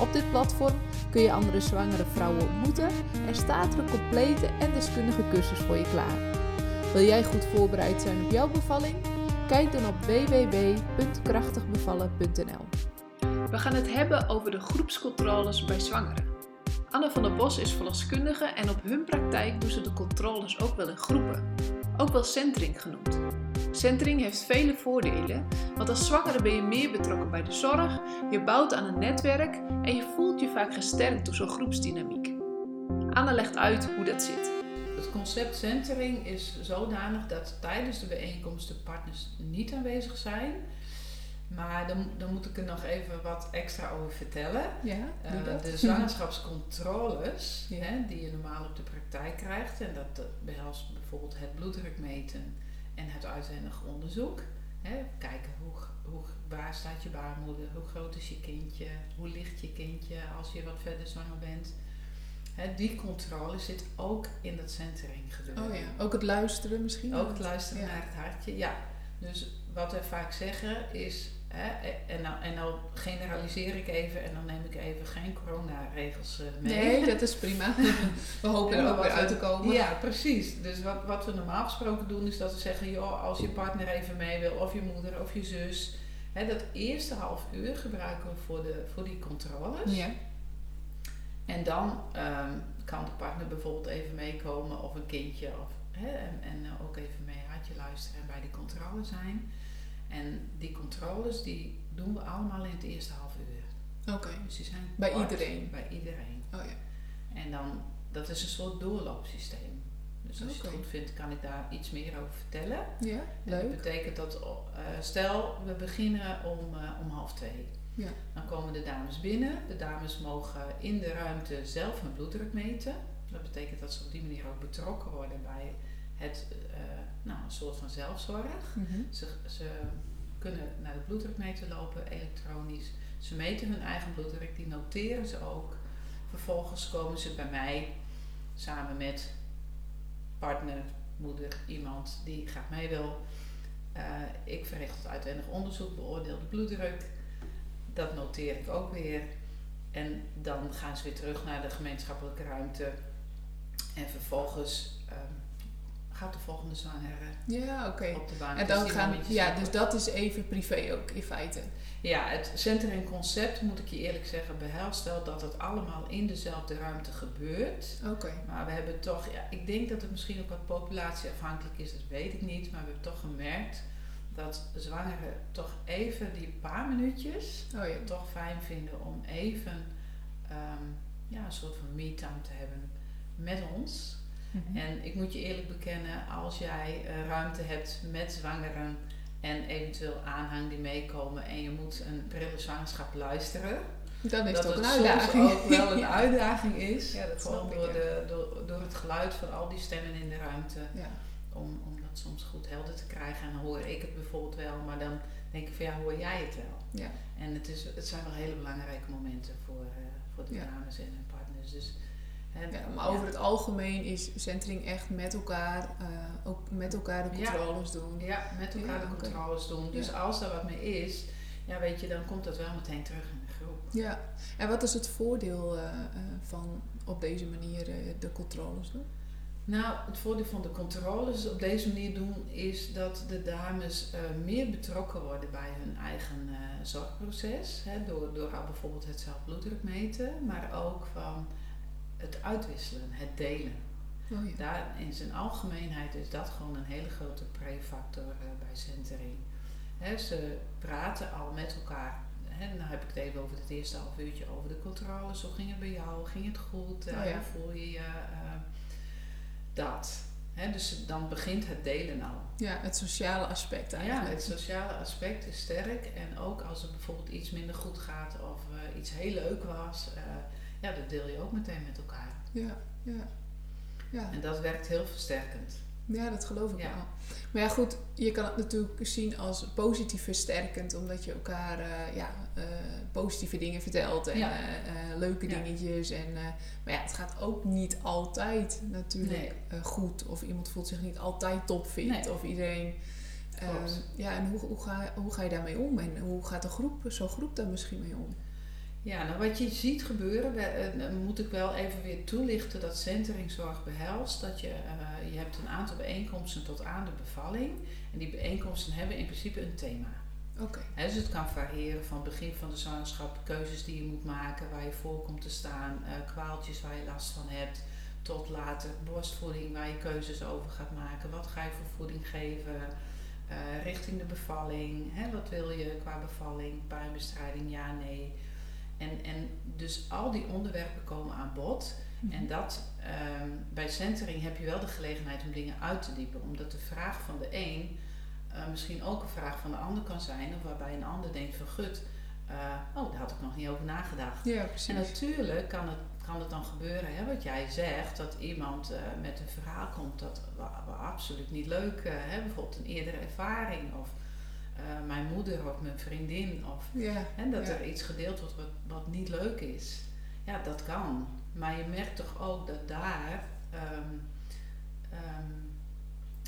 Op dit platform kun je andere zwangere vrouwen ontmoeten en staat er een complete en deskundige cursus voor je klaar. Wil jij goed voorbereid zijn op jouw bevalling? Kijk dan op www.krachtigbevallen.nl. We gaan het hebben over de groepscontroles bij zwangeren. Anne van der Bos is verloskundige en op hun praktijk doen ze de controles ook wel in groepen, ook wel centering genoemd. Centering heeft vele voordelen, want als zwangere ben je meer betrokken bij de zorg, je bouwt aan een netwerk en je voelt je vaak gesterkt door zo'n groepsdynamiek. Anne legt uit hoe dat zit. Het concept centering is zodanig dat tijdens de bijeenkomst de partners niet aanwezig zijn. Maar dan, dan moet ik er nog even wat extra over vertellen. Ja, uh, de zwangerschapscontroles hè, die je normaal op de praktijk krijgt, en dat behelst bijvoorbeeld het bloeddruk meten en het uitwendig onderzoek. Hè, kijken hoe, hoe, waar staat je baarmoeder, hoe groot is je kindje, hoe ligt je kindje als je wat verder zwanger bent. Hè, die controle zit ook in dat centering gebeuren. Oh ja, ook het luisteren misschien? Ook het luisteren naar het hartje, ja. Dus wat we vaak zeggen is, en, nou, en nou generaliseer ik even en dan neem ik even geen coronaregels uh, mee. Nee, dat is prima. we hopen er ook weer uit te komen. Ja, precies. Dus wat, wat we normaal gesproken doen is dat we zeggen, joh, als je partner even mee wil, of je moeder of je zus. Hè, dat eerste half uur gebruiken we voor, de, voor die controles. Ja. En dan um, kan de partner bijvoorbeeld even meekomen of een kindje of, hè, en, en ook even mee hartje luisteren en bij die controle zijn. En die controles die doen we allemaal in het eerste half uur. Oké. Dus die zijn bij kort, iedereen? Bij iedereen. Oh ja. En dan, dat is een soort doorloopsysteem. Dus als je het goed vindt, kan ik daar iets meer over vertellen. Ja, leuk. En dat betekent dat, uh, stel we beginnen om, uh, om half twee. Ja. Dan komen de dames binnen. De dames mogen in de ruimte zelf hun bloeddruk meten. Dat betekent dat ze op die manier ook betrokken worden bij het, uh, nou, een soort van zelfzorg. Mm -hmm. ze, ze kunnen naar de bloeddrukmeter lopen, elektronisch. Ze meten hun eigen bloeddruk, die noteren ze ook. Vervolgens komen ze bij mij samen met partner, moeder, iemand die graag mee wil. Uh, ik verricht het uitwendig onderzoek, beoordeel de bloeddruk. Dat noteer ik ook weer. En dan gaan ze weer terug naar de gemeenschappelijke ruimte. En vervolgens gaat de volgende zwangere ja, okay. op de baan. En dan dus gaan, ja, dus dat is even privé ook in feite. Ja, het centering concept, moet ik je eerlijk zeggen, behelst wel dat het allemaal in dezelfde ruimte gebeurt. Oké. Okay. Maar we hebben toch, ja, ik denk dat het misschien ook wat populatieafhankelijk is, dat weet ik niet. Maar we hebben toch gemerkt dat zwangeren toch even die paar minuutjes oh, ja. toch fijn vinden om even um, ja, een soort van me-time te hebben met ons. Mhm. En ik moet je eerlijk bekennen, als jij uh, ruimte hebt met zwangeren en eventueel aanhang die meekomen en je moet een prille zwangerschap luisteren. Dan is dat het ook het een uitdaging. soms ook wel een uitdaging is. Ja, dat Gewoon ik, door, ja. de, door, door het geluid van al die stemmen in de ruimte. Ja. Om, om dat soms goed helder te krijgen. En dan hoor ik het bijvoorbeeld wel, maar dan denk ik van ja, hoor jij het wel? Ja. En het, is, het zijn wel hele belangrijke momenten voor, uh, voor de dames en hun partners. Dus, hè, Ja, maar over het algemeen is centering echt met elkaar, uh, ook met elkaar de Ja. controles doen. Ja, met elkaar de controles doen. Dus als er wat mee is, ja, weet je, dan komt dat wel meteen terug in de groep. Ja, en wat is het voordeel uh, uh, van op deze manier uh, de controles doen? Nou, het voordeel van de controles op deze manier doen is dat de dames uh, meer betrokken worden bij hun eigen uh, zorgproces. Hè, door, door bijvoorbeeld het zelf bloeddruk meten, maar ook van het uitwisselen, het delen. Oh, ja. Daar in zijn algemeenheid is dat gewoon een hele grote prefactor uh, bij centering. Ze praten al met elkaar. Hè, dan heb ik het even over het eerste half uurtje over de controles. Hoe ging het bij jou? Ging het goed? Oh, ja. Voel je je dat? Hè, dus dan begint het delen al. ja, het sociale aspect eigenlijk. Ja, het sociale aspect is sterk. En ook als er bijvoorbeeld iets minder goed gaat of iets heel leuk was, ja, dat deel je ook meteen met elkaar. Ja, ja. ja. En dat werkt heel versterkend. Ja, dat geloof ik Ja. wel. Maar ja, goed, je kan het natuurlijk zien als positief versterkend, omdat je elkaar eh, ja, eh, positieve dingen vertelt en Ja. eh, leuke dingetjes. En, maar ja, het gaat ook niet altijd natuurlijk Nee. goed. Of iemand voelt zich niet altijd topfit. Nee. Of iedereen. eh, Klopt. ja, en hoe, hoe, ga, hoe ga je daarmee om? En hoe gaat de groep, zo'n groep daar misschien mee om? Ja, nou wat je ziet gebeuren, eh, moet ik wel even weer toelichten dat centeringzorg behelst. Dat je, eh, je hebt een aantal bijeenkomsten tot aan de bevalling. En die bijeenkomsten hebben in principe een thema. Oké, dus het kan variëren van begin van de zwangerschap, keuzes die je moet maken, waar je voor komt te staan, eh, kwaaltjes waar je last van hebt, tot later borstvoeding waar je keuzes over gaat maken. Wat ga je voor voeding geven? richting de bevalling. Wat wil je qua bevalling? Pijnbestrijding, ja, nee. En, en dus al die onderwerpen komen aan bod. En dat, ehm, bij centering heb je wel de gelegenheid om dingen uit te diepen. Omdat de vraag van de een eh, misschien ook een vraag van de ander kan zijn. Of waarbij een ander denkt van gut, eh, oh daar had ik nog niet over nagedacht. ja, precies. En natuurlijk kan het, kan het dan gebeuren, hè, wat jij zegt, dat iemand eh, met een verhaal komt dat we, absoluut niet leuk hè, Bijvoorbeeld een eerdere ervaring of eh, mijn moeder of mijn vriendin. Of ja, hè, dat ja. er iets gedeeld wordt wat, wat niet leuk is. Ja, dat kan. Maar je merkt toch ook dat daar ehm, ehm,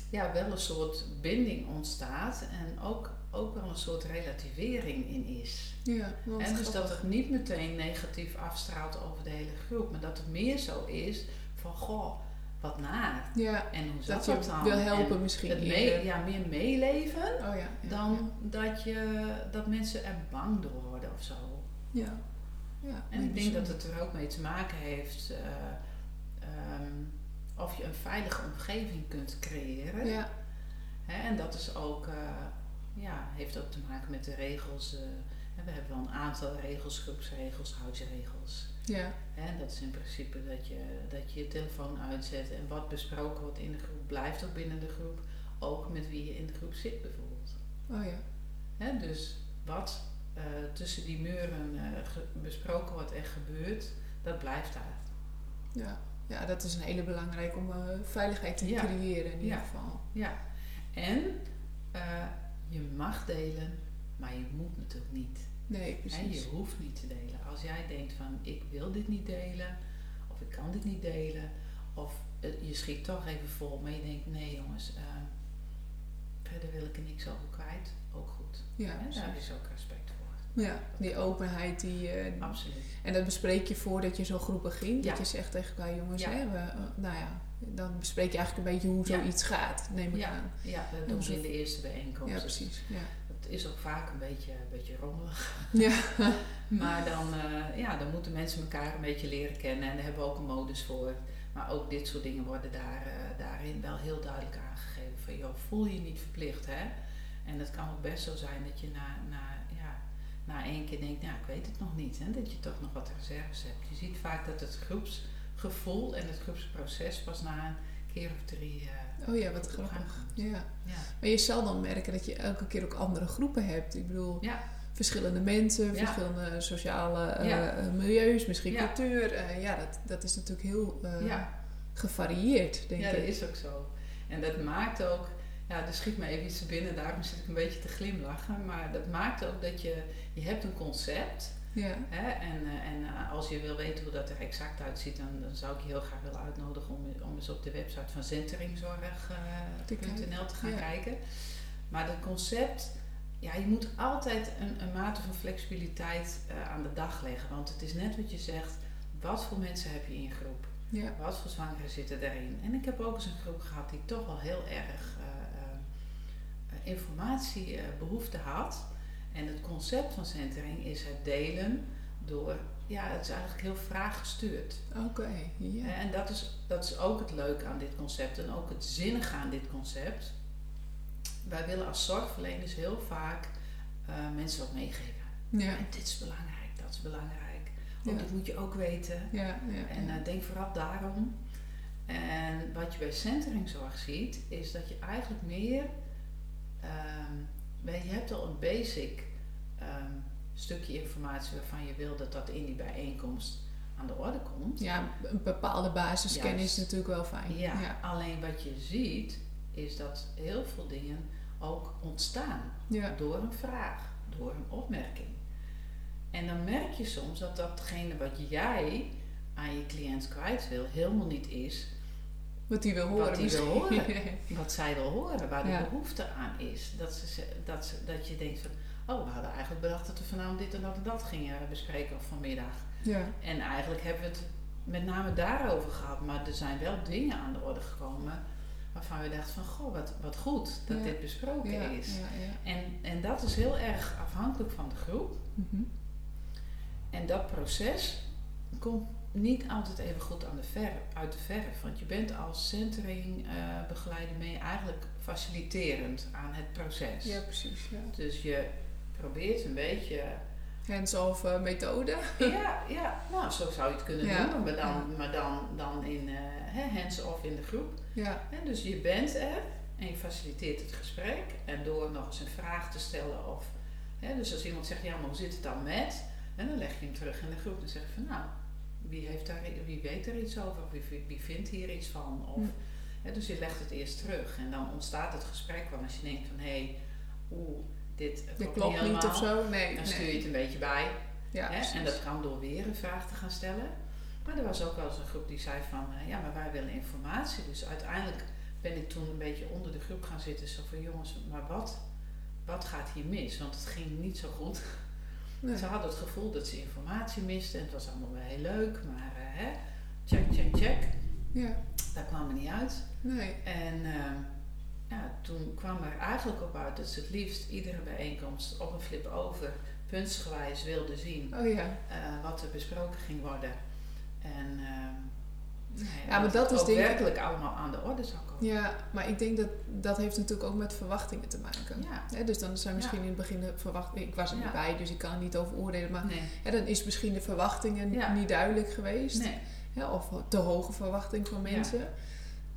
ja, wel een soort binding ontstaat en ook, ook wel een soort relativering in is. ja, En dus dat het niet meteen negatief afstraalt over de hele groep, maar dat het meer zo is van goh, wat naar. Ja, En hoe zat dat dan? wil helpen En misschien. het eerder. mee, ja, meer meeleven Oh ja, dan dat, je, dat mensen er bang door worden of zo. Ja. ja. En ik denk dat het er ook mee te maken heeft eh, ehm, of je een veilige omgeving kunt creëren. Ja, Hè, en dat is ook, eh, ja, heeft ook te maken met de regels. eh, we hebben wel een aantal regels, groepsregels, huisregels. Ja, en dat is in principe dat je, dat je je telefoon uitzet en wat besproken wordt in de groep blijft ook binnen de groep. Ook met wie je in de groep zit bijvoorbeeld. oh ja. Hè, dus wat eh, tussen die muren eh, besproken wordt en gebeurt, dat blijft daar. Ja. ja, dat is een hele belangrijke om eh, veiligheid te Ja. creëren in ieder Ja. geval. Ja. En je mag delen, maar je moet natuurlijk niet. Nee, precies. je hoeft niet te delen. Als jij denkt van ik wil dit niet delen, of ik kan dit niet delen, of eh, je schiet toch even vol, maar je denkt nee jongens, eh, verder wil ik er niks over kwijt, ook goed. Ja, Hè, daar is ook respect voor. ja, die openheid die... eh, Absoluut. en dat bespreek je voordat je zo'n groep begint. Ja. Dat je zegt tegen elkaar, jongens, Ja. hè, we, eh, nou ja, dan bespreek je eigenlijk een beetje hoe Ja. zoiets gaat, neem ik Ja. aan. Ja, dat doen we in de eerste bijeenkomst. Ja, precies. Ja. Is ook vaak een beetje, een beetje rommelig. Ja. Maar dan, eh, ja, dan moeten mensen elkaar een beetje leren kennen en daar hebben we ook een modus voor. Maar ook dit soort dingen worden daar, eh, daarin wel heel duidelijk aangegeven. Van joh, voel je niet verplicht hè. En het kan ook best zo zijn dat je na, na, ja, na één keer denkt, nou ik weet het nog niet. Hè, dat je toch nog wat reserves hebt. Je ziet vaak dat het groepsgevoel en het groepsproces pas na een keer of drie eh, Oh ja, wat grappig. Ja. Ja. Maar je zal dan merken dat je elke keer ook andere groepen hebt. Ik bedoel, Ja. verschillende mensen, Ja. verschillende sociale Ja. eh, milieus, misschien Ja. cultuur. Eh, ja, dat, dat is natuurlijk heel eh, ja. gevarieerd, denk ja, ik. dat is ook zo. En dat maakt ook, ja, er schiet me even iets binnen, daarom zit ik een beetje te glimlachen. Maar dat maakt ook dat je, je hebt een concept. Ja. Hè, en eh, en eh, als je wil weten hoe dat er exact uitziet, dan, dan zou ik je heel graag willen uitnodigen om, om eens op de website van Te centeringzorg.nl te gaan ja. kijken. Maar dat concept, ja, je moet altijd een, een mate van flexibiliteit eh, aan de dag leggen. Want het is net wat je zegt, wat voor mensen heb je in groep? Ja. Wat voor zwangeren zitten daarin? En ik heb ook eens een groep gehad die toch wel heel erg eh, eh, informatiebehoefte had. En het concept van centering is het delen door, ja, het is eigenlijk heel vraaggestuurd. Oké. Eh, En dat is, dat is ook het leuke aan dit concept en ook het zinnige aan dit concept. Wij willen als zorgverleners heel vaak eh, mensen wat meegeven. Ja, En dit is belangrijk, dat is belangrijk. Ja. dat moet je ook weten. ja, ja. En eh, denk vooral daarom. En wat je bij centeringzorg ziet, is dat je eigenlijk meer. ehm, je hebt al een basic stukje informatie waarvan je wil dat dat in die bijeenkomst aan de orde komt. Ja, een bepaalde basiskennis Juist. is natuurlijk wel fijn. Ja, ja. alleen wat je ziet is dat heel veel dingen ook ontstaan Ja. door een vraag, door een opmerking. En dan merk je soms dat datgene wat jij aan je cliënt kwijt wil, helemaal niet is Wat die wil horen Wat die wil horen. wat zij wil horen, waar de Ja. behoefte aan is. Dat, ze, ze- dat, ze, dat je denkt van, oh, we hadden eigenlijk bedacht dat we vanavond dit en dat en dat gingen bespreken of vanmiddag. ja. En eigenlijk hebben we het met name daarover gehad, maar er zijn wel dingen aan de orde gekomen waarvan we dachten van, goh, wat, wat goed dat Ja. dit besproken Ja, is. ja, ja. En, en dat is heel erg afhankelijk van de groep. Mhm. En dat proces komt niet altijd even goed aan de ver, uit de verf. Want je bent als centering eh, begeleider je eigenlijk faciliterend aan het proces. Ja, precies. Ja. Dus je probeert een beetje... Hands-off eh, methode. ja, ja, nou zo zou je het kunnen Ja, noemen. Maar dan, maar dan, dan in eh, hands-off in de groep. Ja. Hè, dus je bent er en je faciliteert het gesprek. En door nog eens een vraag te stellen of... Hè, dus als iemand zegt, ja, maar hoe zit het dan met? En dan leg je hem terug in de groep. Dan zeg je van, nou, wie, heeft daar, wie weet er iets over? Of wie, wie vindt hier iets van? Of, Hm. hè, dus je legt het eerst terug. En dan ontstaat het gesprek. Want als je denkt van, hé, hey, oeh, dit klopt, klopt niet helemaal, of zo. Nee. Dan stuur je het een beetje bij. Ja. En dat kan door weer een vraag te gaan stellen. Maar er was ook wel eens een groep die zei van, eh, ja, maar wij willen informatie. Dus uiteindelijk ben ik toen een beetje onder de groep gaan zitten. Zo van, jongens, maar wat, wat gaat hier mis? Want het ging niet zo goed. Nee. Ze hadden het gevoel dat ze informatie misten. En het was allemaal wel heel leuk, maar eh, hè, check, check, check. Ja. Daar kwam er niet uit. Nee. En ehm, ja, toen kwam er eigenlijk op uit dat ze het liefst iedere bijeenkomst op een flip over puntsgewijs wilden zien Oh ja. eh, wat er besproken ging worden. En nou Ja, maar dat is ook denk ik- werkelijk allemaal aan de orde zou komen. Ja, maar ik denk dat dat heeft natuurlijk ook met verwachtingen te maken. Ja. Dus dan zijn misschien in het begin de verwachtingen... Ik was er niet bij, dus ik kan er niet over oordelen. Maar Nee, dan is misschien de verwachtingen niet duidelijk geweest. nee. Of te hoge verwachting van Ja. mensen.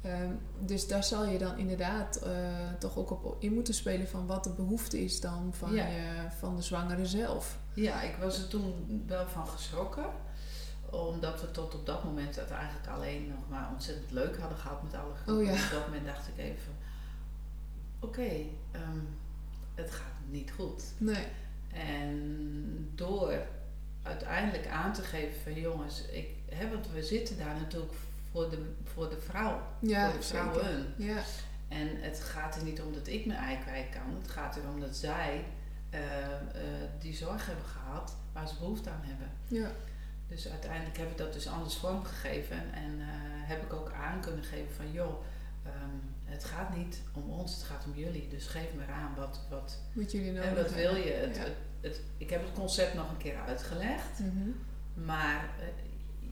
Ehm, dus daar zal je dan inderdaad eh, toch ook op in moeten spelen van wat de behoefte is dan van, Ja. je, van de zwangere zelf. Ja, ik was er toen wel van geschrokken. Omdat we tot op dat moment het eigenlijk alleen nog maar ontzettend leuk hadden gehad met alle groepen. Oh ja. En Op dat moment dacht ik even oké, ehm, het gaat niet goed. Nee. En door uiteindelijk aan te geven van jongens, ik, hè, want we zitten daar natuurlijk voor de, voor de vrouw, Ja, voor de vrouwen. Ja, En het gaat er niet om dat ik mijn ei kwijt kan. Het gaat erom dat zij eh, eh, die zorg hebben gehad waar ze behoefte aan hebben. ja, Dus uiteindelijk heb ik dat dus anders vormgegeven. En eh, heb ik ook aan kunnen geven van joh, ehm, het gaat niet om ons, het gaat om jullie. Dus geef me aan wat, wat, wat jullie nodig en wat wil je. Het, Ja. het, het- ik heb het concept nog een keer uitgelegd. Mhm. Maar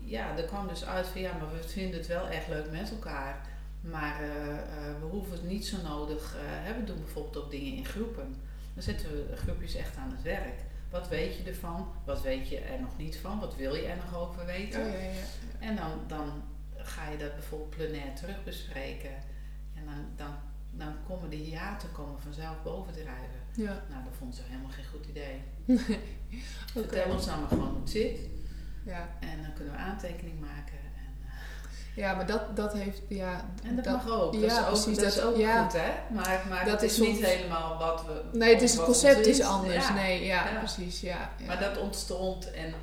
ja, er kwam dus uit van ja, maar we vinden het wel echt leuk met elkaar. Maar eh, eh, we hoeven het niet zo nodig. hè, we doen bijvoorbeeld ook dingen in groepen. Dan zetten we groepjes echt aan het werk. Wat weet je ervan? Wat weet je er nog niet van? Wat wil je er nog over weten? Oh, ja, ja, ja. En dan, dan ga je dat bijvoorbeeld plenair terug bespreken. En dan, dan, dan komen de hiaten komen vanzelf bovendrijven. Ja. Nou, dat vond ze helemaal geen goed idee. Oké. Vertel ons nou maar gewoon hoe het zit. Ja. En dan kunnen we aantekening maken. En, eh, ja, maar dat, dat heeft... Ja, en dat, mag ook. Dat ja, is ook, precies, dat is ook ja. goed, hè? Maar, maar Dat dat is niet soms- helemaal wat we... Nee, het, is, het concept is anders. Ja. Nee, ja, precies. Ja, ja. Maar dat ontstond en...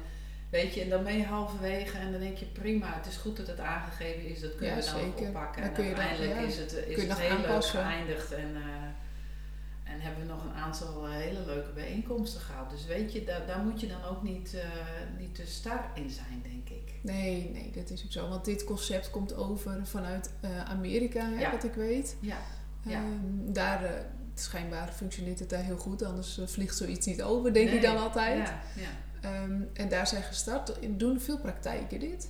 Weet je, en dan ben je halverwege en dan denk je prima, het is goed dat het aangegeven is, dat kunnen Ja, we dan zeker. oppakken. En uiteindelijk is het, is het heel leuk aanpassen. geëindigd en, eh, en hebben we nog een aantal eh, hele leuke bijeenkomsten gehad. Dus weet je, daar, daar moet je dan ook niet, eh, niet te star in zijn, denk ik. Nee, nee, dat is ook zo. Want dit concept komt over vanuit eh, Amerika, hè, Ja. wat ik weet. Ja, Ja. Ehm, daar, schijnbaar functioneert het daar heel goed, anders vliegt zoiets niet over, denk ik Nee, dan altijd. Ja, ja. Ehm, en daar zijn gestart. Doen veel praktijken dit?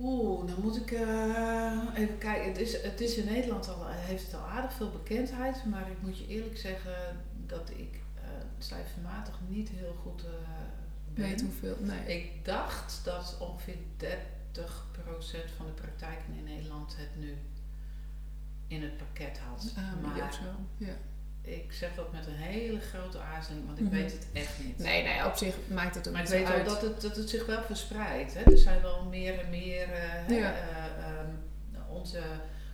Oeh, dan moet ik eh, even kijken. Het is, het is in Nederland al, heeft het al aardig veel bekendheid, maar ik moet je eerlijk zeggen dat ik eh cijfermatig niet heel goed eh ben. Weet hoeveel? Nee. Ik dacht dat ongeveer 30% van de praktijken in Nederland het nu in het pakket had. Ah, maar. Ja. Ik zeg dat met een hele grote aarzeling, want ik Mhm. weet het echt niet. Nee, nee, op zich maakt het ook Maar ik niet weet wel dat het, dat het zich wel verspreidt. Hè? Er zijn wel meer en meer. eh, Ja. eh, ehm, onze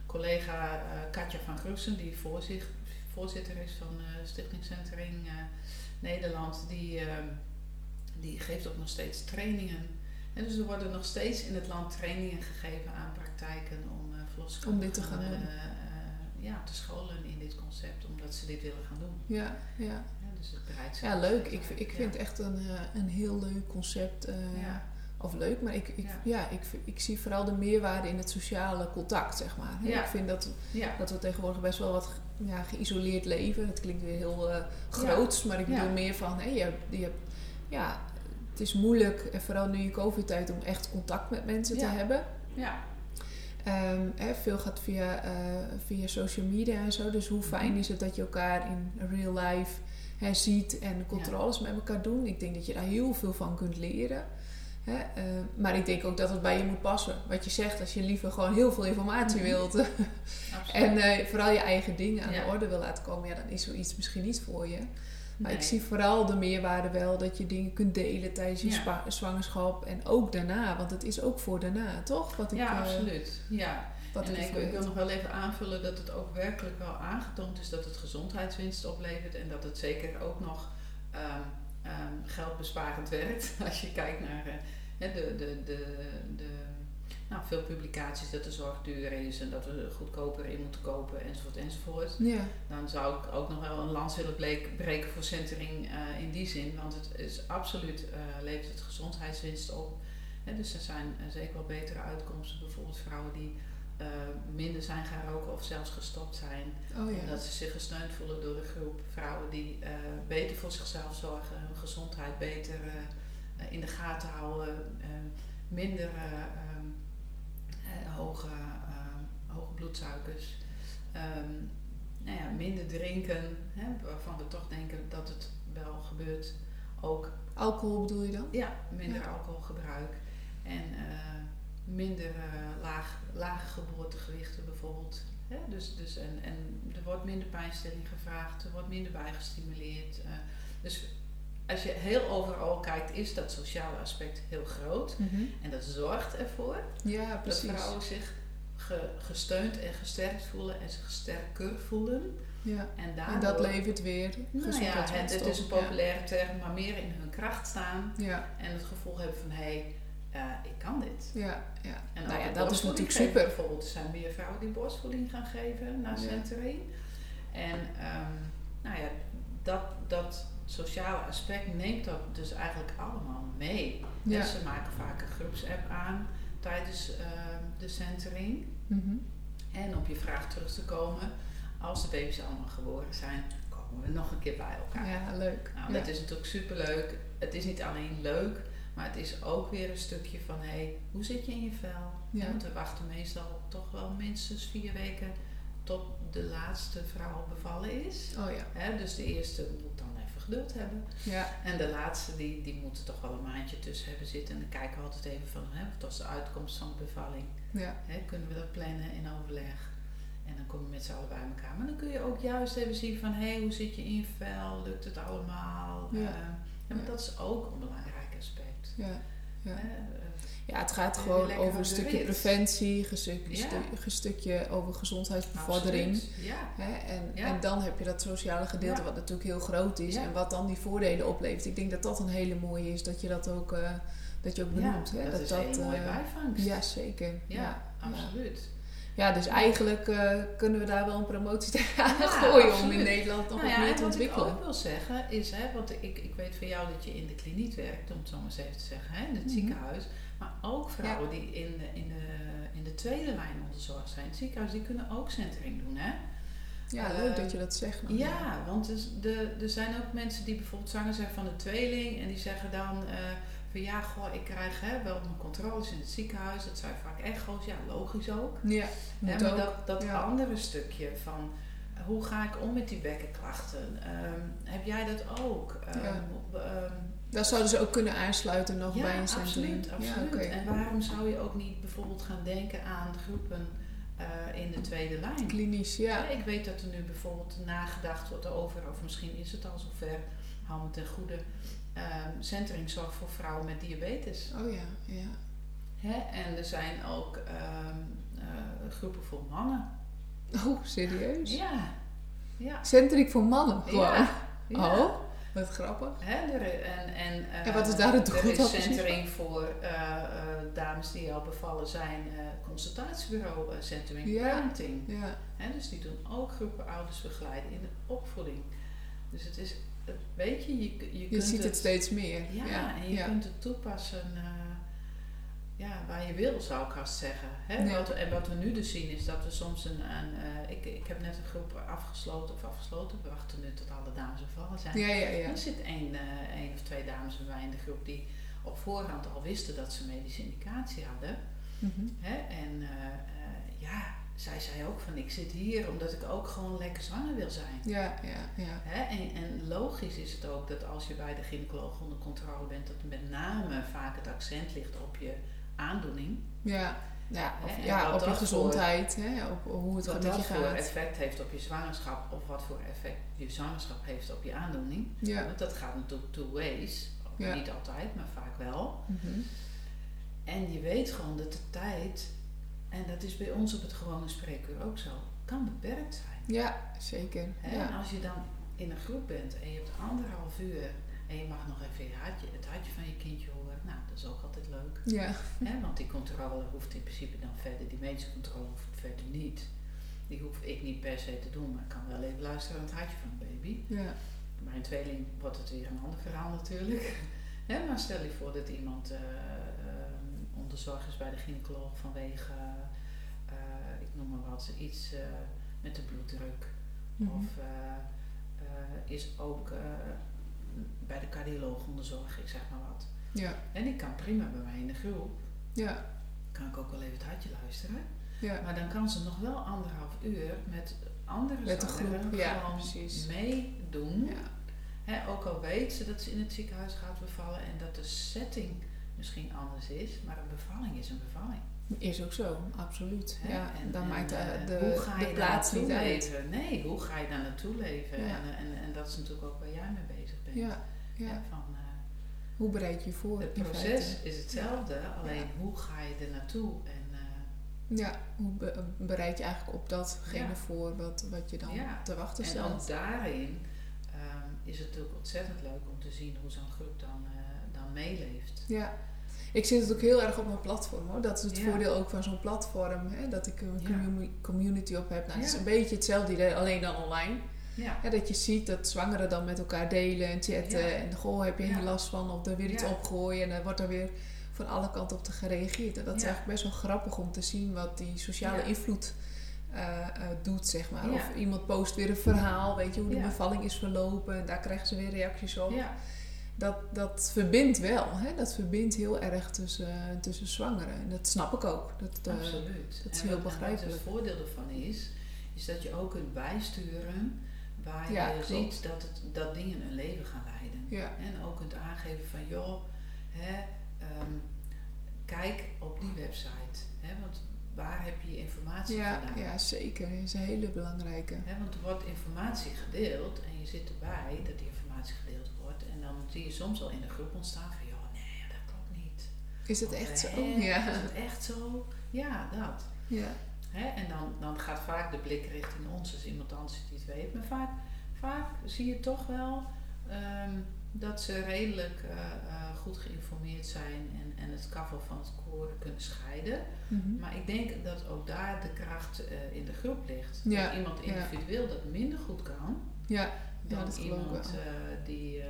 collega eh, Katja van Grussen, die voorzicht, voorzitter is van Stichting Centering Nederland, die, ehm, die geeft ook nog steeds trainingen. En dus er worden nog steeds in het land trainingen gegeven aan praktijken om uh, om dit te gaan doen. ja, te scholen in dit concept, ze dit willen gaan doen. Ja, ja. ja dus het bereidt Ja, leuk. Ik, ik vind het echt een, een heel leuk concept. ja of leuk, maar ik, ik, ja. ik, ik, zie vooral de meerwaarde in het sociale contact, zeg maar. Ik vind dat, dat we tegenwoordig best wel wat ja, geïsoleerd leven. Het klinkt weer heel uh, groots, maar ik bedoel meer van, hey, je, je hebt, ja, het is moeilijk, en vooral nu in COVID-tijd, om echt contact met mensen te hebben. Ja. Um, hè, veel gaat via, uh, via social media en zo. Dus hoe fijn mhm. is het dat je elkaar in real life hè, ziet en controles met elkaar doen? Ik denk dat je daar heel veel van kunt leren. Hè? Eh, maar ik denk ook dat het bij je moet passen. Wat je zegt, als je liever gewoon heel veel informatie mhm. wilt. en uh, vooral je eigen dingen aan de orde wil laten komen. Ja, dan is zoiets misschien niet voor je. Maar ik zie vooral de meerwaarde wel dat je dingen kunt delen tijdens je zwangerschap. En ook daarna. Want het is ook voor daarna, toch? Wat ik, ja, uh, absoluut. Ja. Wat en ik, ik, wil nog wel even aanvullen dat het ook werkelijk wel aangetoond is dat het gezondheidswinst oplevert. En dat het zeker ook nog... Um, um, geldbesparend werkt. Als je kijkt naar uh, de, de, de, de, nou, veel publicaties dat de zorg duur is en dat we goedkoper in moeten kopen enzovoort enzovoort. Ja. Dan zou ik ook nog wel een lans willen breken voor centering uh, in die zin. Want het is absoluut, uh, levert het gezondheidswinst op. dus er zijn zeker wel betere uitkomsten. Bijvoorbeeld vrouwen die minder zijn gaan roken of zelfs gestopt zijn. Oh, ja. Omdat ze zich gesteund voelen door de groep vrouwen die beter voor zichzelf zorgen, hun gezondheid beter in de gaten houden, minder hoge, hoge bloedsuikers, um, nou ja, minder drinken, hè, waarvan we toch denken dat het wel gebeurt. Ook alcohol bedoel je dan? Ja, minder alcoholgebruik. En minder uh, laag, lage geboortegewichten bijvoorbeeld. Hè? Dus, dus en, en er wordt minder pijnstilling gevraagd, er wordt minder bijgestimuleerd. Dus als je heel overal kijkt, is dat sociale aspect heel groot. Mhm. En dat zorgt ervoor ja, dat vrouwen zich ge, gesteund en gesterkt voelen en zich sterker voelen. Ja. En, daardoor, en dat levert weer nou ja, het, het is een populaire term, maar meer in hun kracht staan. Ja. En het gevoel hebben van hé, hey, uh, ik kan dit. Ja, ja. En nou ja, dat is natuurlijk super. Bijvoorbeeld, er zijn meer vrouwen die borstvoeding gaan geven na centering. En um, nou ja, dat, dat sociale aspect neemt dat dus eigenlijk allemaal mee. Ja. Dus ze maken vaak een groepsapp aan tijdens uh, de centering. Mm En op je vraag terug te komen, als de baby's allemaal geboren zijn, komen we nog een keer bij elkaar. Ja, leuk. Nou, dat is natuurlijk superleuk. Het is niet alleen leuk, maar het is ook weer een stukje van, hé, hey, hoe zit je in je vel? Ja. Want we wachten meestal toch wel minstens vier weken tot de laatste vrouw bevallen is. Oh ja. Dus de eerste geduld hebben. Ja. En de laatste, die, die moet er toch wel een maandje tussen hebben zitten. En dan kijken we altijd even van, hè, wat was de uitkomst van de bevalling? Ja. Hè, kunnen we dat plannen in overleg? En dan kom je met z'n allen bij elkaar. Maar dan kun je ook juist even zien van, hé, hey, hoe zit je in je vel? Lukt het allemaal? Ja. Uh, ja, maar dat is ook een belangrijk aspect. Ja, ja. Uh, ja, het gaat gewoon over een stukje preventie, een stukje, ja. stukje over gezondheidsbevordering. Ja. Hè? En, en dan heb je dat sociale gedeelte, wat natuurlijk heel groot is, en wat dan die voordelen oplevert. Ik denk dat dat een hele mooie is, dat je dat ook, uh, dat je ook benoemt. hè? Dat, dat is dat, een mooie bijvangst. Ja, zeker. Ja, absoluut. Ja, dus eigenlijk uh, kunnen we daar wel een promotie tegen ja, gooien om in Nederland nog nou wat meer te ontwikkelen. Wat ik ook wil zeggen is, hè, want ik, ik weet van jou dat je in de kliniek werkt, om het zo maar eens even te zeggen, hè, in het mm -hmm. ziekenhuis. Maar ook vrouwen ja. die in de, in, de, in de tweede lijn onderzorgd zijn, het ziekenhuis, die kunnen ook centering doen. Hè? Ja, uh, leuk dat je dat zegt. Ja, want dus de, er zijn ook mensen die bijvoorbeeld zwanger zijn van een tweeling en die zeggen dan uh, van ja, goh, ik krijg hè, wel mijn controles in het ziekenhuis. Dat zijn vaak echo's, ja, logisch ook. Ja, ja maar ook. dat, dat ja. andere stukje van hoe ga ik om met die bekkenklachten? Um, heb jij dat ook? Um, ja. um, daar zouden ze ook kunnen aansluiten nog ja, bij een centering. Absoluut, absoluut. Ja, okay. En waarom zou je ook niet bijvoorbeeld gaan denken aan groepen uh, in de tweede lijn? Klinisch, ja. Ik weet dat er nu bijvoorbeeld nagedacht wordt over, of misschien is het al zover, hou me ten goede, um, centeringzorg voor vrouwen met diabetes. Oh ja, ja. Hè? En er zijn ook um, uh, groepen voor mannen Oh, serieus? Ja. Ja. Centric voor mannen gewoon. Ja. ja. Oh, wat grappig. Hè, er, en, en, eh, En wat is daar het doel Er is centering voor eh, eh, dames die al bevallen zijn, eh, consultatiebureau, eh, centering Ja. parenting. Ja, Hè, dus die doen ook groepen ouders begeleiden in de opvoeding. Dus het is, weet je, je, je, je kunt ziet het steeds meer. Ja, ja, en je ja. kunt het toepassen eh, ja, waar je wil, zou ik haast zeggen. Hè? Wat, en wat we nu dus zien is dat we soms een... een eh, ik, ik heb net een groep afgesloten, of afgesloten, we wachten nu tot alle dames bevallen zijn. Ja, ja, ja. Er zit één, eh, één of twee dames bij mij in de groep die op voorhand al wisten dat ze medische indicatie hadden. Mhm. Hè? En ja, zij zei ook van ik zit hier omdat ik ook gewoon lekker zwanger wil zijn. Ja, ja, ja. Hè? En, en logisch is het ook dat als je bij de gynaecoloog onder controle bent, dat met name vaak het accent ligt op je aandoening. Ja, ja, of, ja wat op je gezondheid, hè, op hoe het Wat met dat je voor gaat. effect heeft op je zwangerschap of wat voor effect je zwangerschap heeft op je aandoening. Ja. Want dat gaat natuurlijk two ways. Ja. Niet altijd, maar vaak wel. Mhm. En je weet gewoon dat de tijd, en dat is bij ons op het gewone spreekuur ook zo, kan beperkt zijn. Ja, zeker. Hè? En Ja. als je dan in een groep bent en je hebt anderhalf uur en je mag nog even je hartje, het hartje van je kindje horen, nou dat is ook altijd leuk. Ja. Hè? Want die controle hoeft in principe dan verder, die medische controle hoeft verder niet. Die hoef ik niet per se te doen, maar ik kan wel even luisteren naar het hartje van een baby. Ja. Een tweeling wordt het weer een ander verhaal natuurlijk. Hè, maar stel je voor dat iemand eh onder zorg is bij de gynaecoloog vanwege, eh, ik noem maar wat, iets eh, met de bloeddruk. Mhm. Of eh, is ook bij de cardioloog onder zorg, ik zeg maar wat. Ja. En die kan prima bij mij in de groep. Ja. Kan ik ook wel even het hartje luisteren. Ja. Maar dan kan ze nog wel anderhalf uur met andere Met de groep, ja, gewoon precies. meedoen. Ja. Ook al weet ze dat ze in het ziekenhuis gaat bevallen en dat de setting misschien anders is, maar een bevalling is een bevalling. Is ook zo, absoluut. Hè? Ja, En- dan en, maakt de, eh, de, hoe ga je de plaats niet uit. Nee, hoe ga je daar naartoe leven? Ja. En, en, en dat is natuurlijk ook waar jij mee bezig bent. Ja, ja. Van, eh, Hoe bereid je je voor? het proces is hetzelfde, alleen hoe ga je er naartoe? En, eh, Ja, hoe be- bereid je eigenlijk op datgene voor wat, wat je dan te wachten en ook staat? daarin ehm, is het natuurlijk ontzettend leuk om te zien hoe zo'n groep dan, eh, dan meeleeft. Ja. Ik zit het ook heel erg op mijn platform hoor. Dat is het Ja. voordeel ook van zo'n platform. Hè? Dat ik een commu- community op heb. Nou, Het is een beetje hetzelfde idee, alleen dan online. Ja, dat je ziet dat zwangeren dan met elkaar delen en chatten. Ja. En goh, heb je hier Ja. last van? Of er weer iets opgooien. En dan wordt er weer van alle kanten op te gereageerd. En dat is eigenlijk best wel grappig om te zien wat die sociale invloed eh, eh, doet, zeg maar. Of iemand post weer een verhaal, weet je, hoe de bevalling is verlopen. En daar krijgen ze weer reacties op. Dat, dat verbindt wel. Hè? Dat verbindt heel erg tussen, tussen zwangeren. En dat snap ik ook. Dat, eh, absoluut. dat is En heel wat- en begrijpelijk. Wat het voordeel ervan is, is dat je ook kunt bijsturen waar Ja, je klopt. ziet dat, het, dat dingen een leven gaan leiden. ja. En ook kunt aangeven van joh, hè, ehm, kijk op die website. Hè, want waar heb je je informatie Ja, vandaan? ja, zeker. Dat is een hele belangrijke. Hè, want er wordt informatie gedeeld en je zit erbij dat die informatie gedeeld wordt. En dan zie je soms al in de groep ontstaan van joh, nee, dat klopt niet. Is het Of, echt zo? hè, Ja. Is het echt zo? Ja, dat. ja. Hè? En dan, dan gaat vaak de blik richting ons als iemand anders die het weet. Maar vaak, vaak zie je toch wel ehm, dat ze redelijk eh, eh, goed geïnformeerd zijn en, en het kafel van het koren kunnen scheiden. Mhm. Maar ik denk dat ook daar de kracht eh, in de groep ligt. Ja, Dat iemand ja. individueel dat minder goed kan ja. dan iemand eh, die,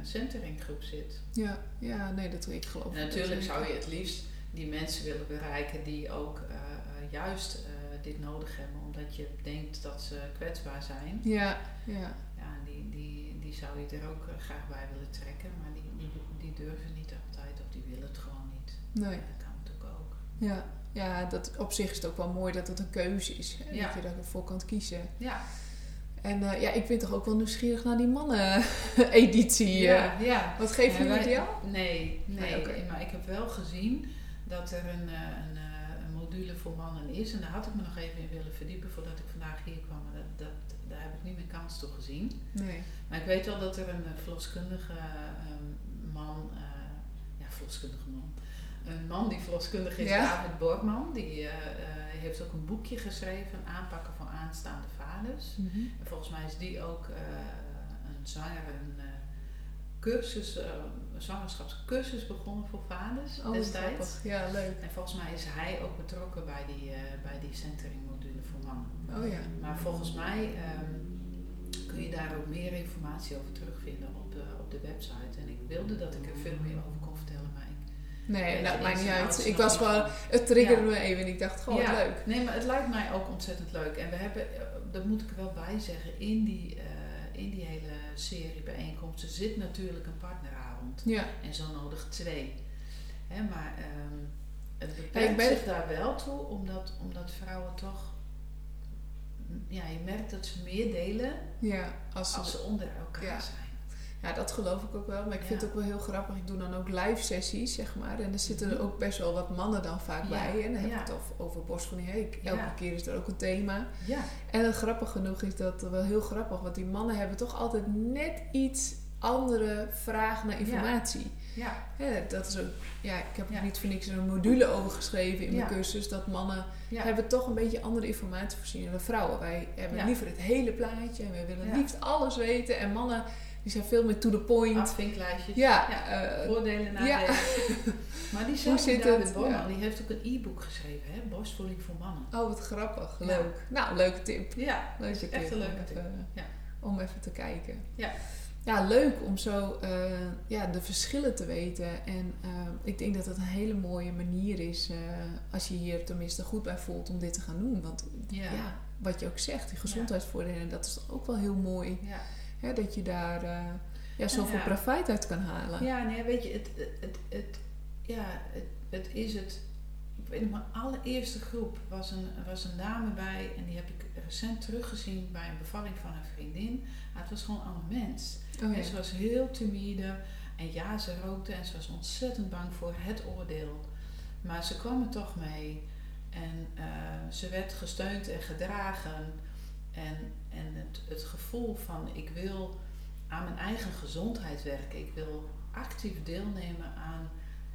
een centeringgroep zit. Ja, ja, nee, dat ik geloof. En natuurlijk zeker. zou je het liefst die mensen willen bereiken die ook eh, eh, juist eh, dit nodig hebben, omdat je denkt dat ze kwetsbaar zijn. Ja, ja. Ja, die, die, die zou je er ook graag bij willen trekken, maar die, die, die durven niet altijd of die willen het gewoon niet. Nee. Dat kan natuurlijk ook. Ja. Ja, dat, op zich is het ook wel mooi dat het een keuze is. Hè? Ja. Dat je daarvoor kan kiezen. Ja, En eh, ja, ik ben toch ook wel nieuwsgierig naar die mannen-editie. ja, ja. Wat geven jullie wij- die al? Nee, nee. Maar ik heb wel gezien dat er een, eh, een, eh, een module voor mannen is. En daar had ik me nog even in willen verdiepen voordat ik vandaag hier kwam. Maar dat, dat, daar heb ik niet meer kans toe gezien. Nee. Maar ik weet wel dat er een eh, verloskundige man, eh, ja, verloskundige man, een man die verloskundige is, Ja? David Borgman. Die eh, eh, heeft ook een boekje geschreven, Aanpakken van aanstaande vaders. En volgens mij is die ook eh, een zwanger, een cursus, een zwangerschapscursus begonnen voor vaders Oh, destijds. grappig. Ja, leuk. En volgens mij is hij ook betrokken bij die, bij die centering module voor mannen. Oh ja. Maar volgens mij ehm, kun je daar ook meer informatie over terugvinden op de, op de website. En ik wilde dat ik er veel meer over kon vertellen. Nee, dat maakt niet uit. Ik was van. het triggerde me even en ik dacht, gewoon ja, leuk. Nee, maar het lijkt mij ook ontzettend leuk. En we hebben, eh, dat moet ik er wel bij zeggen, in die, eh, in die hele serie bijeenkomsten zit natuurlijk een partneravond. Ja, En zo nodig twee. Hè, maar ehm, het Ja, beperkt ik ben- zich daar wel toe, omdat, omdat vrouwen toch... Ja, je merkt dat ze meer delen ja, als als ze, onder elkaar zijn. Ja, dat geloof ik ook wel. Maar ik vind Ja. het ook wel heel grappig. Ik doe dan ook live sessies, zeg maar. En er zitten er Mhm. ook best wel wat mannen dan vaak Ja, bij. En dan heb ja. ik het over, over borstvoeding. Hey, elke Ja. keer is er ook een thema. Ja, En grappig genoeg is dat wel heel grappig. Want die mannen hebben toch altijd net iets andere vragen naar informatie. ja, Hè, dat is ook, ja, ik heb er Ja. niet voor niks een module over geschreven in mijn Ja. cursus. Dat mannen ja. hebben toch een beetje andere informatievoorziening dan vrouwen. Wij hebben Ja. liever het hele plaatje en wij willen Ja. liefst alles weten. En mannen die zijn veel meer to the point. afvinklijstjes. ja, Ja. eh, Voordelen, nadelen. ja. Maar die Hoe David het? Borman, die heeft ook een e-book geschreven, hè? Borstvoeding voor mannen. oh, wat grappig. Ja. Leuk. Nou, leuke tip. Ja, Leuke tip. echt een om leuke even, tip. Ja. Om even te kijken. Ja. Ja, leuk om zo eh, ja, de verschillen te weten. En eh, ik denk dat het een hele mooie manier is, eh, als je hier tenminste goed bij voelt, om dit te gaan doen. Want Ja. wat je ook zegt, die gezondheidsvoordelen, dat is toch ook wel heel mooi. Ja. Hè, dat je daar eh, ja, zoveel ja. profijt uit kan halen. Ja, nee, weet je, het, het, het, het- ja, het, het is het. Ik weet nog, mijn allereerste groep was een, was een dame bij en die heb ik recent teruggezien bij een bevalling van een vriendin. Maar het was gewoon een ander mens. Oh, En ze was heel timide en ja, ze rookte en ze was ontzettend bang voor het oordeel. Maar ze kwam er toch mee en eh, ze werd gesteund en gedragen. En, en het, het gevoel van ik wil aan mijn eigen gezondheid werken. Ik wil actief deelnemen aan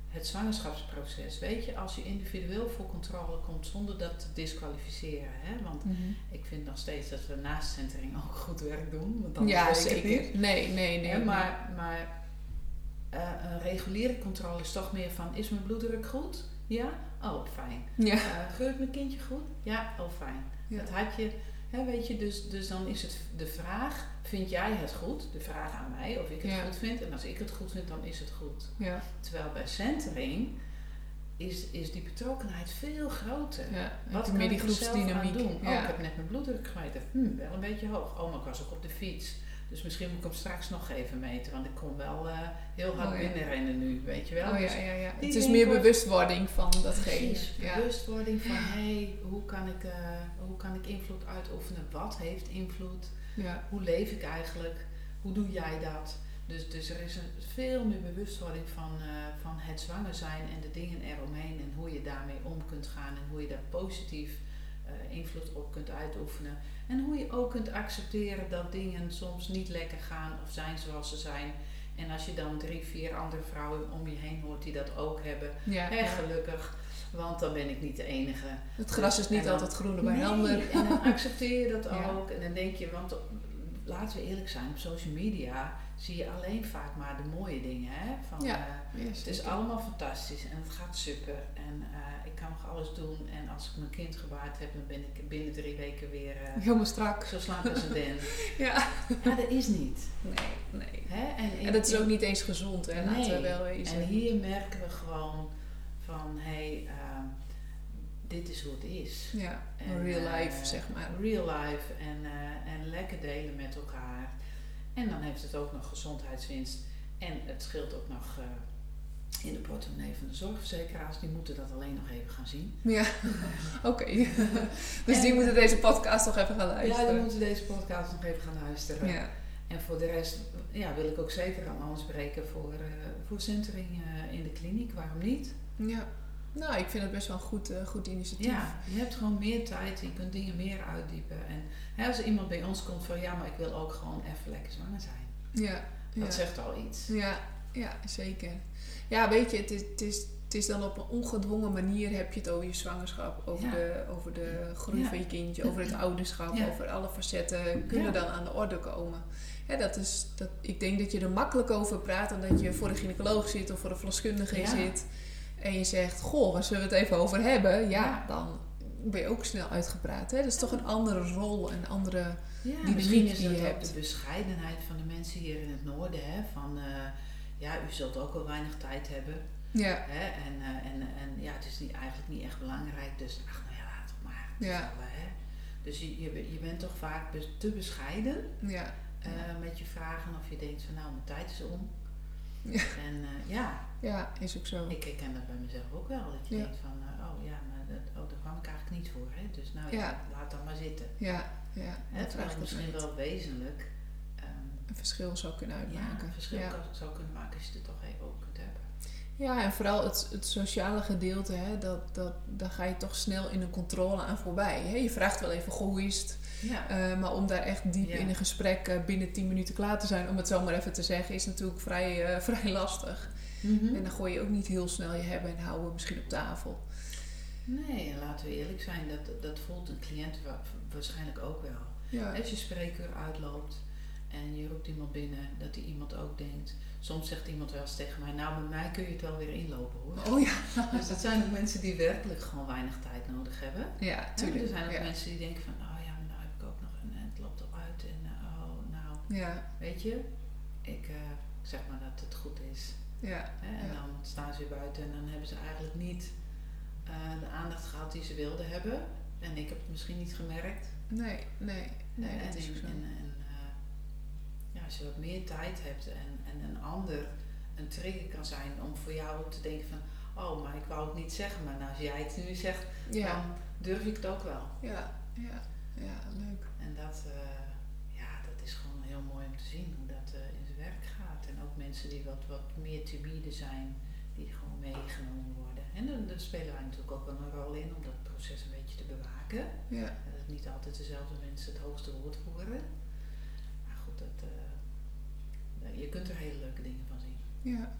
het zwangerschapsproces. Weet je, als je individueel voor controle komt zonder dat te disqualificeren. Hè? Want Mhm. ik vind nog steeds dat we naast centering ook goed werk doen. Want dan ja, niet. zeker. Nee, nee, nee. Maar maar eh, een reguliere controle is toch meer van: is mijn bloeddruk goed? Ja? Oh, fijn. Ja. Eh geurt mijn kindje goed? Ja? Oh, fijn. Ja. Dat had je, weet je, dus, dus dan is het de vraag: vind jij het goed? De vraag aan mij of ik het Ja. goed vind. En als ik het goed vind, dan is het goed. Ja. Terwijl bij centering is, is die betrokkenheid veel groter. ja. Wat kan ik er zelf aan doen? Oh, ik heb net mijn bloeddruk gemeten. Hm, wel een beetje hoog. Oh, maar ik was ook op de fiets. Dus misschien moet ik hem straks nog even meten. Want ik kon wel eh, heel hard Oh, ja. binnenrennen nu, weet je wel. Oh Dus ja, ja, ja. die Het is meer wordt- bewustwording van datgene. Precies, Ja. bewustwording van hé, hey, hoe, kan ik, eh, hoe kan ik invloed uitoefenen? Wat heeft invloed? Ja. Hoe leef ik eigenlijk? Hoe doe jij dat? Dus, dus er is een, veel meer bewustwording van, eh, van het zwanger zijn en de dingen eromheen en hoe je daarmee om kunt gaan en hoe je daar positief eh, invloed op kunt uitoefenen. En hoe je ook kunt accepteren dat dingen soms niet lekker gaan of zijn zoals ze zijn. En als je dan drie, vier andere vrouwen om je heen hoort die dat ook hebben, Ja, hè, ja. gelukkig, want dan ben ik niet de enige. Het gras is niet En altijd groener bij Nee. En dan accepteer je dat Ja. ook. En dan denk je, want laten we eerlijk zijn, op social media zie je alleen vaak maar de mooie dingen. Hè? Van, Ja. eh, het is allemaal fantastisch en het gaat super. En eh, ik kan nog alles doen. En als ik mijn kind gebaard heb, dan ben ik binnen drie weken weer eh, Helemaal strak. zo slank als een den. Ja. Ja, dat is niet. Nee, nee. Hè? En, En dat is ook niet eens gezond, hè? Laten we wel wezen. En hier merken we gewoon van, hé, hey, ehm, dit is hoe het is. Ja, En, real eh, life, zeg maar. Real life en, eh, en lekker delen met elkaar. En dan heeft het ook nog gezondheidswinst. En het scheelt ook nog eh, in de portemonnee van de zorgverzekeraars. Die moeten dat alleen nog even gaan zien. Ja, oké. dus En- die moeten deze podcast toch even gaan Ja, luisteren. die moeten deze podcast nog even gaan luisteren. Ja. En voor de rest ja, wil ik ook zeker aan aanspreken voor, eh voor centering eh, in de kliniek. Waarom niet? ja. Nou, ik vind het best wel een goed, eh, goed initiatief. Ja, je hebt gewoon meer tijd. Je kunt dingen meer uitdiepen. En hè, als iemand bij ons komt van ja, maar ik wil ook gewoon even lekker zwanger zijn. Ja, Dat ja. zegt al iets. Ja, ja, zeker. Ja, weet je, het is, het, is, het het is dan op een ongedwongen manier heb je het over je zwangerschap, over, Ja. de, over de groei Ja. van je kindje, over het ouderschap, over alle facetten kunnen dan aan de orde komen. Dat is, dat, ik denk dat je er makkelijk over praat dan dat je voor een gynaecoloog zit of voor een verloskundige zit en je zegt, goh, waar zullen we het even over hebben? Ja, Ja. dan ben je ook snel uitgepraat. Hè? Dat is toch een andere rol en andere... Ja, dynamiek misschien is die je dat ook hebt. de bescheidenheid van de mensen hier in het noorden. Hè? Van, eh, ja, u zult ook wel weinig tijd hebben. Ja, Hè? En, eh, en, en ja, het is niet, eigenlijk niet echt belangrijk. Dus ach, nou ja, laat het maar. Het Ja. wel, hè? Dus je, je, je bent toch vaak te bescheiden ja, eh, met je vragen. Of je denkt van nou, mijn tijd is om. Ja. En eh, ja, ja, is ook zo. ik herken dat bij mezelf ook wel. Dat je Ja. denkt van, eh, oh ja, maar dat, oh, daar kwam ik eigenlijk niet voor. Hè? Dus nou ja, Ja. laat dan maar zitten. Ja, ja. Hè? dat Terwijl het misschien wel wezenlijk ehm, een verschil zou kunnen ja, uitmaken. een verschil zou kunnen maken als je het er toch even over kunt hebben. Ja, en vooral het, het sociale gedeelte, hè, dat, dat, daar ga je toch snel in een controle aan voorbij. Hè? Je vraagt wel even, hoe is het? Ja, Eh, maar om daar echt diep Ja. in een gesprek eh, binnen 10 minuten klaar te zijn, om het zo maar even te zeggen, is natuurlijk vrij, eh, vrij lastig. Mhm. En dan gooi je ook niet heel snel je hebben en houden misschien op tafel. Nee, en laten we eerlijk zijn, dat, dat voelt een cliënt wa- waarschijnlijk ook wel. Ja, Als je spreekuur uitloopt en je roept iemand binnen, dat die iemand ook denkt. Soms zegt iemand wel eens tegen mij, nou met mij kun je het wel weer inlopen hoor. oh ja. Dus dat zijn ook mensen die werkelijk gewoon weinig tijd nodig hebben. Ja, tuurlijk. er zijn ook ja. mensen die denken van, oh ja, nou heb ik ook nog een, het loopt al uit en eh, oh nou, Ja, weet je, ik eh, zeg maar dat het goed is. ja? En Ja. dan staan ze weer buiten en dan hebben ze eigenlijk niet eh, de aandacht gehad die ze wilden hebben. En ik heb het misschien niet gemerkt. nee, nee, nee, en, dat is en, zo. en, en, ja, als je wat meer tijd hebt en, en een ander een trigger kan zijn om voor jou te denken van, oh, maar ik wou het niet zeggen, maar nou, als jij het nu zegt, Ja, dan durf ik het ook wel. ja, ja, ja, leuk. En dat, eh, ja, dat is gewoon heel mooi om te zien hoe dat eh, in zijn werk gaat. En ook mensen die wat, wat meer timide zijn, die gewoon meegenomen worden. En dan, spelen wij natuurlijk ook wel een rol in om dat proces een beetje te bewaken. Ja, dat niet altijd dezelfde mensen het hoogste woord voeren. Maar goed, dat, eh, je kunt er hele leuke dingen van zien. ja.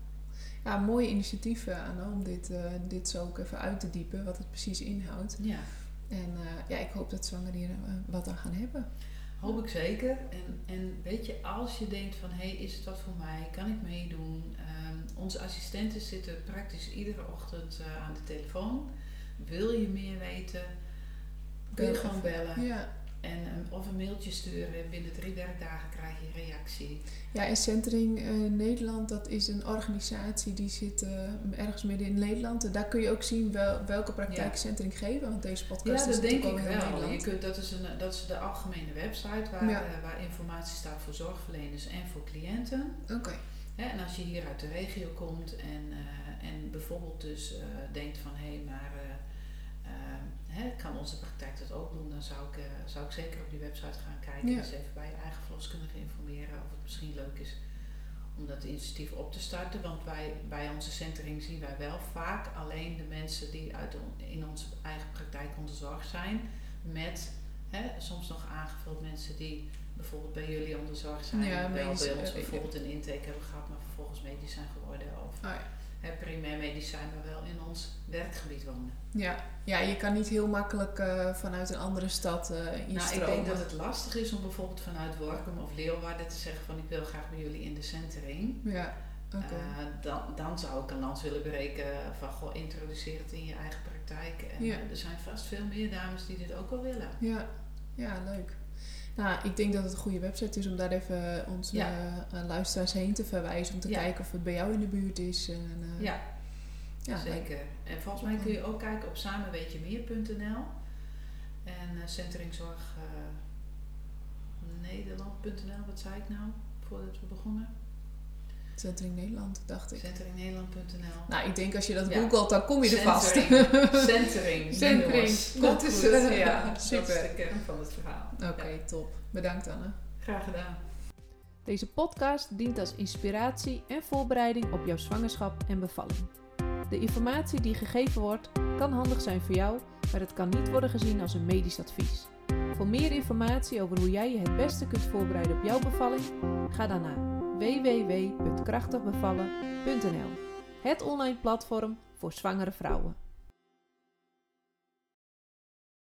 Ja, mooie initiatieven Anne, om dit, eh, dit zo ook even uit te diepen, wat het precies inhoudt. Ja, En eh, ja, ik hoop dat zwangeren hier eh, wat aan gaan hebben. hoop ik zeker. En, en weet je, als je denkt van, hé, hey, is het wat voor mij? Kan ik meedoen? Ehm, onze assistenten zitten praktisch iedere ochtend eh, aan de telefoon. Wil je meer weten? Kun je gewoon bellen. Ja. En, een- of een mailtje sturen. Binnen drie werkdagen krijg je reactie. Ja, en Centering eh, Nederland, dat is een organisatie die zit eh, ergens midden in Nederland. En daar kun je ook zien wel, welke praktijk Ja. Centering geven, want deze podcast Ja, is dat denk natuurlijk ik ook wel. Je Nederland. kunt, dat, is een, dat is de algemene website waar, Ja. eh, waar informatie staat voor zorgverleners en voor cliënten. Oké, en als je hier uit de regio komt en, en bijvoorbeeld dus denkt van hé, maar eh, eh, hè, kan onze praktijk dat ook doen, dan zou ik, eh, zou ik zeker op die website gaan kijken Ja. en eens even bij je eigen verloskundige informeren of het misschien leuk is om dat initiatief op te starten. Want wij, bij onze centering zien wij wel vaak alleen de mensen die uit on- in onze eigen praktijk onder zorg zijn, met hè, soms nog aangevuld mensen die bijvoorbeeld bij jullie onder zorg zijn, Ja, wel bij ons eh, bijvoorbeeld een intake hebben gehad, maar vervolgens medisch zijn geworden of ja. Hè, primair medicijn, maar wel in ons werkgebied wonen. Ja. ja, je kan niet heel makkelijk eh, vanuit een andere stad Nou, instromen. ik denk dat het lastig is om bijvoorbeeld vanuit Workum of Leeuwarden te zeggen van ik wil graag bij jullie in de centering. Ja, oké. Eh, dan, dan zou ik een lans willen breken van goh, introduceer het in je eigen praktijk. En Ja. er zijn vast veel meer dames die dit ook wel willen. Ja, ja, leuk. Nou, ik denk dat het een goede website is om daar even onze Ja. eh, luisteraars heen te verwijzen. Om te Ja. kijken of het bij jou in de buurt is. En, eh, Ja, ja, zeker. En volgens mij kun je ook kijken op samenweetjemeer.nl en uh, centeringzorg Nederland.nl, wat zei ik nou voordat we begonnen? Centering Nederland, dacht ik. Centeringnederland.nl. Nou, ik denk als je dat Ja. googelt, dan kom je er vast. Centering. Centering. Dat Komt is, goed. eh, ja, dat super. is de kern van het verhaal. Oké, top. Bedankt Anne. Graag gedaan. Deze podcast dient als inspiratie en voorbereiding op jouw zwangerschap en bevalling. De informatie die gegeven wordt kan handig zijn voor jou, maar het kan niet worden gezien als een medisch advies. Voor meer informatie over hoe jij je het beste kunt voorbereiden op jouw bevalling, ga dan naar www.krachtigbevallen.nl. Het online platform voor zwangere vrouwen.